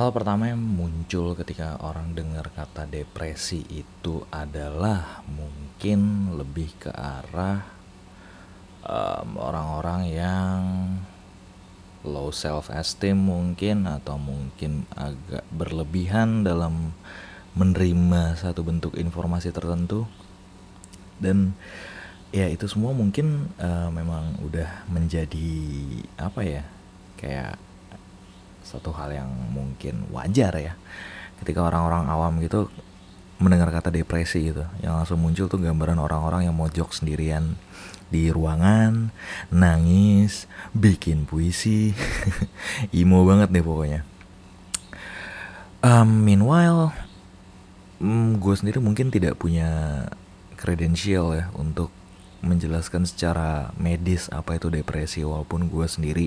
Hal pertama yang muncul ketika orang dengar kata depresi itu adalah mungkin lebih ke arah um, orang-orang yang low self esteem mungkin atau mungkin agak berlebihan dalam menerima satu bentuk informasi tertentu. Dan ya itu semua mungkin uh, memang udah menjadi apa ya kayak satu hal yang mungkin wajar ya. Ketika orang-orang awam gitu mendengar kata depresi gitu yang langsung muncul tuh gambaran orang-orang yang mojok sendirian di ruangan nangis bikin puisi emo banget deh pokoknya. Um, meanwhile um, gue sendiri mungkin tidak punya kredensial ya untuk menjelaskan secara medis apa itu depresi walaupun gue sendiri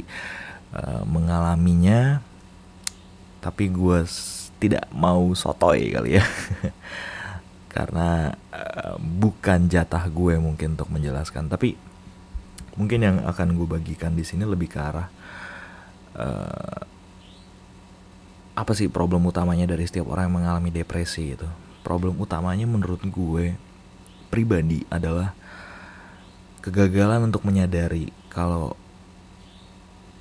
uh, mengalaminya tapi gue tidak mau sotoy kali ya. Karena uh, bukan jatah gue mungkin untuk menjelaskan. Tapi mungkin yang akan gue bagikan di sini lebih ke arah uh, apa sih problem utamanya dari setiap orang yang mengalami depresi itu problem utamanya menurut gue pribadi adalah kegagalan untuk menyadari kalau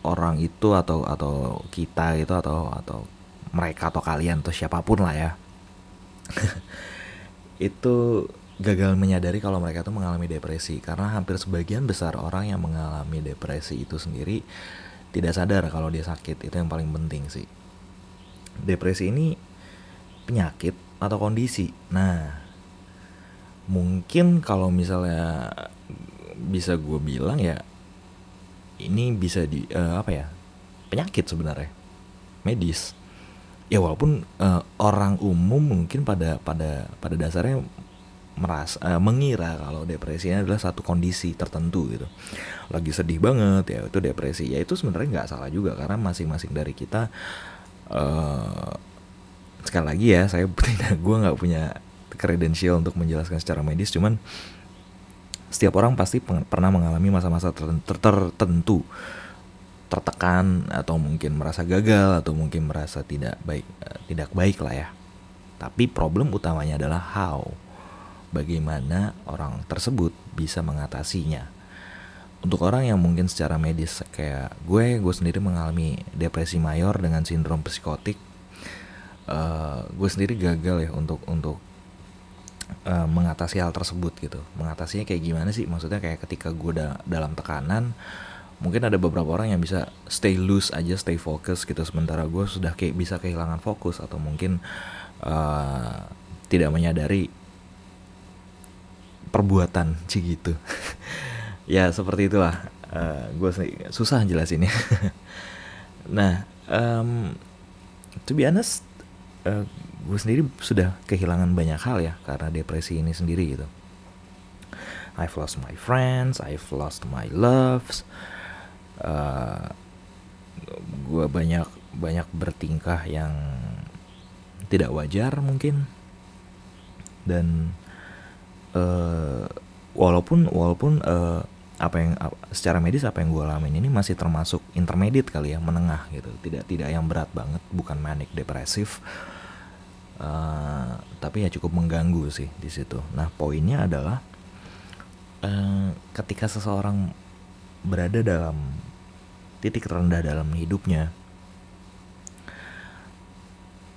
orang itu atau atau kita itu atau atau mereka atau kalian atau siapa pun lah ya. Itu gagal menyadari kalau mereka itu mengalami depresi. Karena hampir sebagian besar orang yang mengalami depresi itu sendiri tidak sadar kalau dia sakit. Itu yang paling penting sih. Depresi ini penyakit atau kondisi. Nah mungkin kalau misalnya bisa gue bilang ya ini bisa di uh, apa ya penyakit sebenarnya medis. Ya walaupun uh, orang umum mungkin pada pada pada dasarnya merasa uh, mengira kalau depresi adalah satu kondisi tertentu gitu. Lagi sedih banget ya itu depresi. Ya itu sebenarnya nggak salah juga karena masing-masing dari kita uh, sekali lagi ya saya tidak gue nggak punya kredensial untuk menjelaskan secara medis cuman setiap orang pasti pernah mengalami masa-masa tertentu. Tertekan atau mungkin merasa gagal atau mungkin merasa tidak baik uh, tidak baik lah ya. Tapi problem utamanya adalah how. Bagaimana orang tersebut bisa mengatasinya. Untuk orang yang mungkin secara medis kayak gue gue sendiri mengalami depresi mayor dengan sindrom psikotik. Uh, gue sendiri gagal ya untuk untuk uh, mengatasi hal tersebut gitu. Mengatasinya kayak gimana sih? Maksudnya kayak ketika gue da dalam tekanan mungkin ada beberapa orang yang bisa stay loose aja stay fokus gitu. Sementara gue sudah kayak bisa kehilangan fokus atau mungkin uh, tidak menyadari perbuatan sih gitu. Ya seperti itulah. Uh, gue susah jelasinnya. Nah um, to be honest uh, gue sendiri sudah kehilangan banyak hal ya karena depresi ini sendiri gitu. I've lost my friends, I've lost my loves. Uh, gue banyak banyak bertingkah yang tidak wajar mungkin dan uh, walaupun walaupun uh, apa yang secara medis apa yang gue alamin ini masih termasuk intermediate kali ya menengah gitu tidak tidak yang berat banget bukan manic depresif uh, tapi ya cukup mengganggu sih di situ. Nah poinnya adalah uh, ketika seseorang berada dalam titik rendah dalam hidupnya,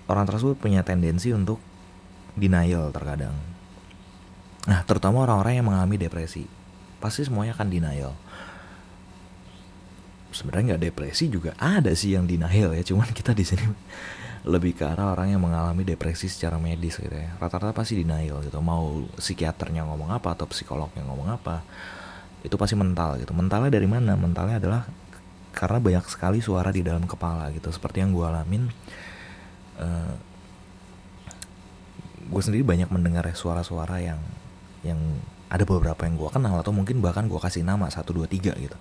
orang tersebut punya tendensi untuk denial terkadang. Nah, terutama orang-orang yang mengalami depresi, pasti semuanya akan denial. Sebenarnya nggak depresi juga ada sih yang denial ya, cuman kita di sini lebih ke arah orang yang mengalami depresi secara medis gitu ya. Rata-rata pasti denial gitu. Mau psikiaternya ngomong apa atau psikolognya ngomong apa itu pasti mental gitu. Mentalnya dari mana? Mentalnya adalah karena banyak sekali suara di dalam kepala gitu. Seperti yang gue alamin uh, eh, gue sendiri banyak mendengar suara-suara yang yang ada beberapa yang gue kenal atau mungkin bahkan gue kasih nama satu dua tiga gitu.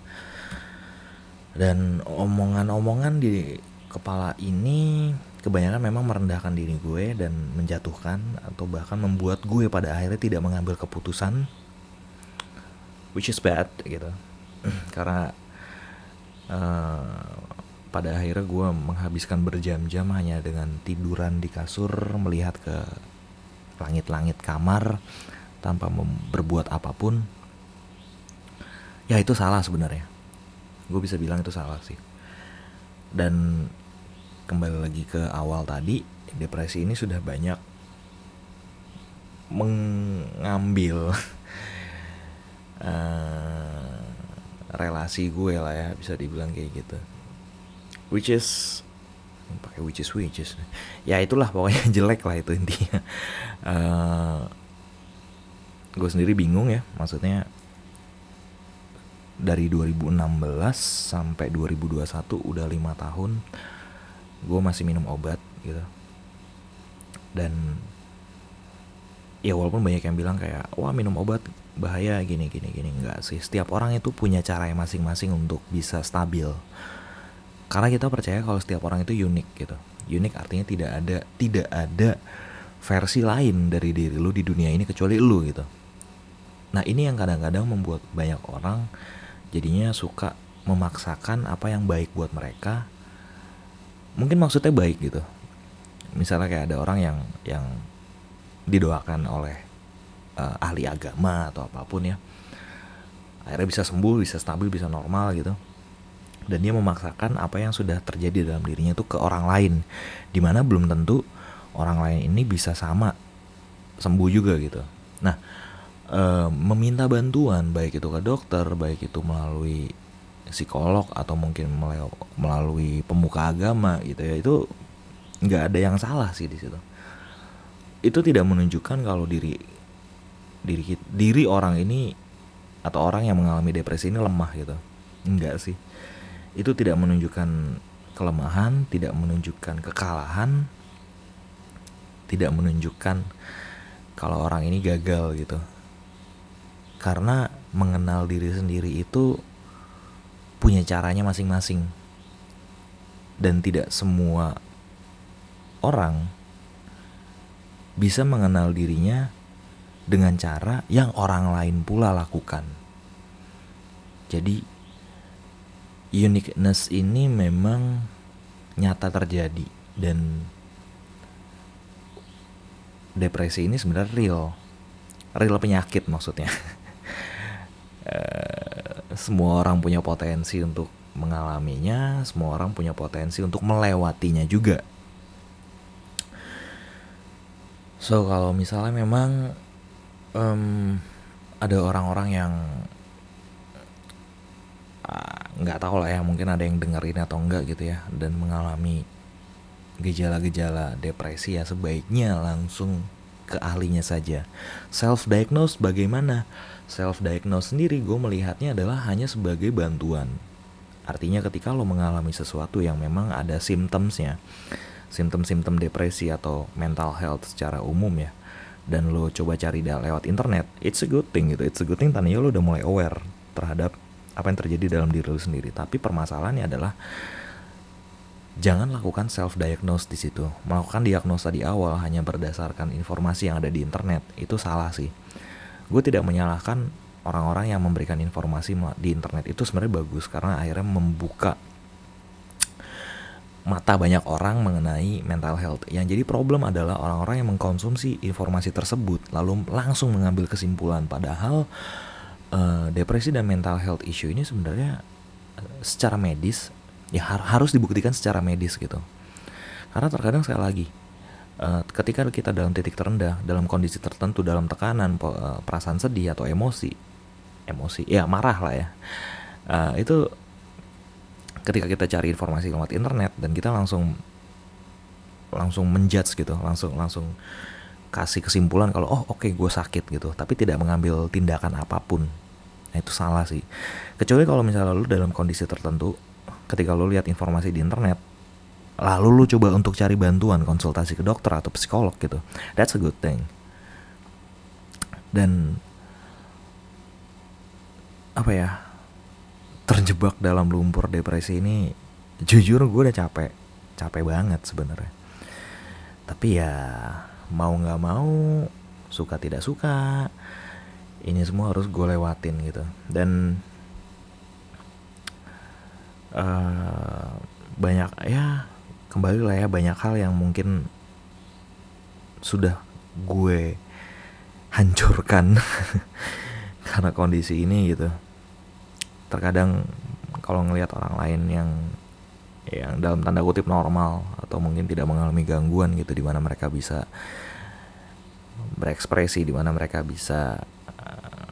Dan omongan-omongan di kepala ini kebanyakan memang merendahkan diri gue dan menjatuhkan atau bahkan membuat gue pada akhirnya tidak mengambil keputusan. Which is bad gitu. Karena uh, pada akhirnya gue menghabiskan berjam-jam hanya dengan tiduran di kasur melihat ke langit-langit kamar tanpa berbuat apa pun. Ya itu salah sebenarnya. Gue bisa bilang itu salah sih. Dan kembali lagi ke awal tadi depresi ini sudah banyak mengambil uh, relasi gue lah ya bisa dibilang kayak gitu. Which is pakai which is which is. Ya itulah pokoknya jelek lah itu intinya. Uh, gue sendiri bingung ya maksudnya dari 2016 sampai 2021 udah lima tahun gue masih minum obat gitu. Dan ya walaupun banyak yang bilang kayak wah minum obat bahaya gini gini gini. Enggak sih setiap orang itu punya cara yang masing-masing untuk bisa stabil. Karena kita percaya kalau setiap orang itu unik gitu. Unik artinya tidak ada tidak ada versi lain dari diri lu di dunia ini kecuali lu gitu. Nah ini yang kadang-kadang membuat banyak orang jadinya suka memaksakan apa yang baik buat mereka mungkin maksudnya baik gitu. Misalnya kayak ada orang yang yang didoakan oleh uh, ahli agama atau apa pun ya akhirnya bisa sembuh bisa stabil bisa normal gitu. Dan dia memaksakan apa yang sudah terjadi dalam dirinya itu ke orang lain di mana belum tentu orang lain ini bisa sama sembuh juga gitu. Nah e, meminta bantuan baik itu ke dokter baik itu melalui psikolog atau mungkin melalui pemuka agama gitu ya itu nggak ada yang salah sih di situ. Itu tidak menunjukkan kalau diri diri diri orang ini atau orang yang mengalami depresi ini lemah gitu. Enggak sih. Itu tidak menunjukkan kelemahan, tidak menunjukkan kekalahan, tidak menunjukkan kalau orang ini gagal gitu. Karena mengenal diri sendiri itu punya caranya masing-masing. Dan tidak semua orang bisa mengenal dirinya dengan cara yang orang lain pula lakukan. Jadi uniqueness ini memang nyata terjadi dan depresi ini sebenarnya real real penyakit maksudnya eh, semua orang punya potensi untuk mengalaminya semua orang punya potensi untuk melewatinya juga. So kalau misalnya memang um, ada orang-orang yang nggak tahu lah ya mungkin ada yang dengerin atau enggak gitu ya dan mengalami gejala-gejala depresi ya sebaiknya langsung ke ahlinya saja. Self diagnose bagaimana? Self diagnose sendiri gue melihatnya adalah hanya sebagai bantuan. Artinya ketika lo mengalami sesuatu yang memang ada symptomsnya simptom-simptom depresi atau mental health secara umum ya dan lo coba cari lewat internet it's a good thing gitu. It's a good thing tandanya lo udah mulai aware terhadap apa yang terjadi dalam diri lu sendiri. Tapi permasalahannya adalah jangan lakukan self diagnose di situ. Melakukan diagnosa di awal hanya berdasarkan informasi yang ada di internet. Itu salah sih. Gue tidak menyalahkan orang-orang yang memberikan informasi di internet itu sebenarnya bagus karena akhirnya membuka mata banyak orang mengenai mental health. Yang jadi problem adalah orang-orang yang mengkonsumsi informasi tersebut lalu langsung mengambil kesimpulan. Padahal uh, depresi dan mental health issue ini sebenarnya uh, secara medis ya har harus dibuktikan secara medis gitu. Karena terkadang sekali lagi uh, ketika kita dalam titik terendah dalam kondisi tertentu dalam tekanan uh, perasaan sedih atau emosi emosi ya marah lah ya uh, itu ketika kita cari informasi lewat internet dan kita langsung langsung menjudge gitu langsung langsung kasih kesimpulan kalau oh oke okay, gue sakit gitu. Tapi tidak mengambil tindakan apa pun. Nah itu salah sih. Kecuali kalau misalnya lu dalam kondisi tertentu, ketika lu lihat informasi di internet, lalu lu coba untuk cari bantuan konsultasi ke dokter atau psikolog gitu. That's a good thing. Dan apa ya? Terjebak dalam lumpur depresi ini jujur gue udah capek. Capek banget sebenarnya. Tapi ya mau nggak mau, suka tidak suka, ini semua harus gue lewatin gitu dan uh, banyak ya kembali lah ya banyak hal yang mungkin sudah gue hancurkan karena kondisi ini gitu. Terkadang kalau ngelihat orang lain yang yang dalam tanda kutip normal atau mungkin tidak mengalami gangguan gitu di mana mereka bisa berekspresi di mana mereka bisa uh,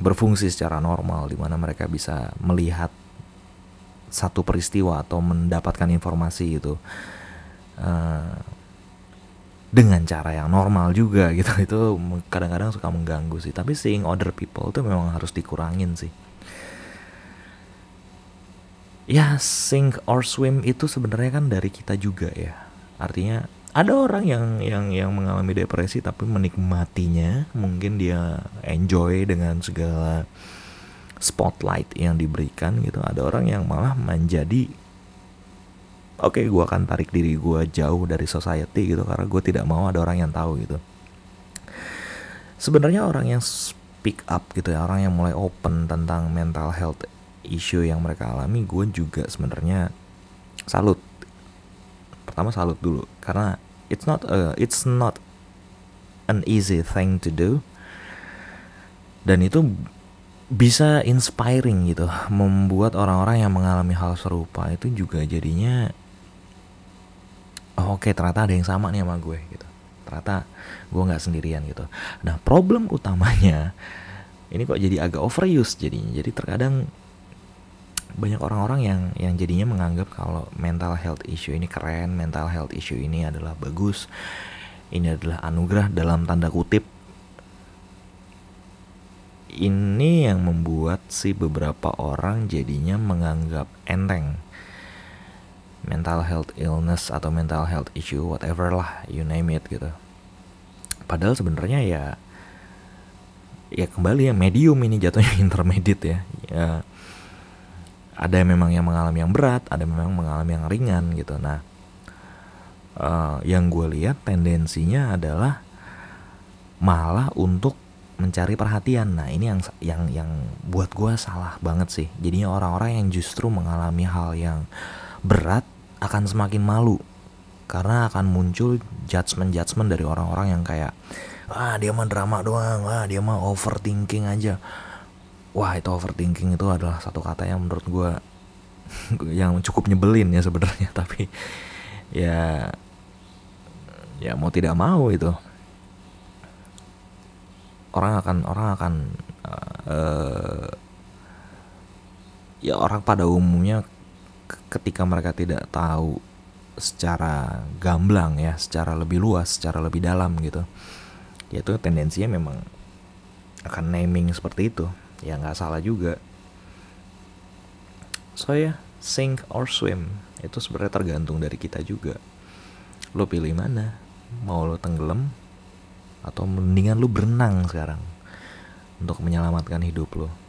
berfungsi secara normal di mana mereka bisa melihat satu peristiwa atau mendapatkan informasi itu uh, dengan cara yang normal juga gitu. Itu kadang-kadang suka mengganggu sih. Tapi seeing other people itu memang harus dikurangin sih. Ya sink or swim itu sebenarnya kan dari kita juga ya. Artinya ada orang yang yang yang mengalami depresi tapi menikmatinya mungkin dia enjoy dengan segala spotlight yang diberikan gitu. Ada orang yang malah menjadi oke okay, gue akan tarik diri gue jauh dari society gitu. Karena gue tidak mau ada orang yang tahu gitu. Sebenarnya orang yang speak up gitu ya orang yang mulai open tentang mental health issue yang mereka alami gue juga sebenarnya salut. Pertama salut dulu. Karena it's not a, it's not an easy thing to do. Dan itu bisa inspiring gitu membuat orang-orang yang mengalami hal serupa itu juga jadinya oh, oke okay, ternyata ada yang sama nih sama gue gitu. Ternyata gue nggak sendirian gitu. Nah problem utamanya ini kok jadi agak overuse jadinya. Jadi terkadang banyak orang-orang yang yang jadinya menganggap kalau mental health issue ini keren mental health issue ini adalah bagus ini adalah anugerah dalam tanda kutip ini yang membuat si beberapa orang jadinya menganggap enteng. Mental health illness atau mental health issue whatever lah you name it gitu. Padahal sebenarnya ya ya kembali ya medium ini jatuhnya intermediate ya. Ya ada yang memang yang mengalami yang berat ada yang memang mengalami yang ringan gitu. Nah uh, yang gue lihat tendensinya adalah malah untuk mencari perhatian. Nah ini yang yang yang buat gue salah banget sih. Jadinya orang-orang yang justru mengalami hal yang berat akan semakin malu. Karena akan muncul judgement-judgement dari orang-orang yang kayak ah dia mah drama doang, wah dia mah overthinking aja. Wah itu overthinking itu adalah satu kata yang menurut gue yang cukup nyebelin ya sebenarnya. Tapi ya ya mau tidak mau itu orang akan orang akan uh, ya orang pada umumnya ketika mereka tidak tahu secara gamblang ya, secara lebih luas, secara lebih dalam gitu, yaitu tendensinya memang akan naming seperti itu, ya nggak salah juga. So ya, yeah, sink or swim itu sebenarnya tergantung dari kita juga. Lo pilih mana? Mau lo tenggelam atau mendingan lo berenang sekarang untuk menyelamatkan hidup lo.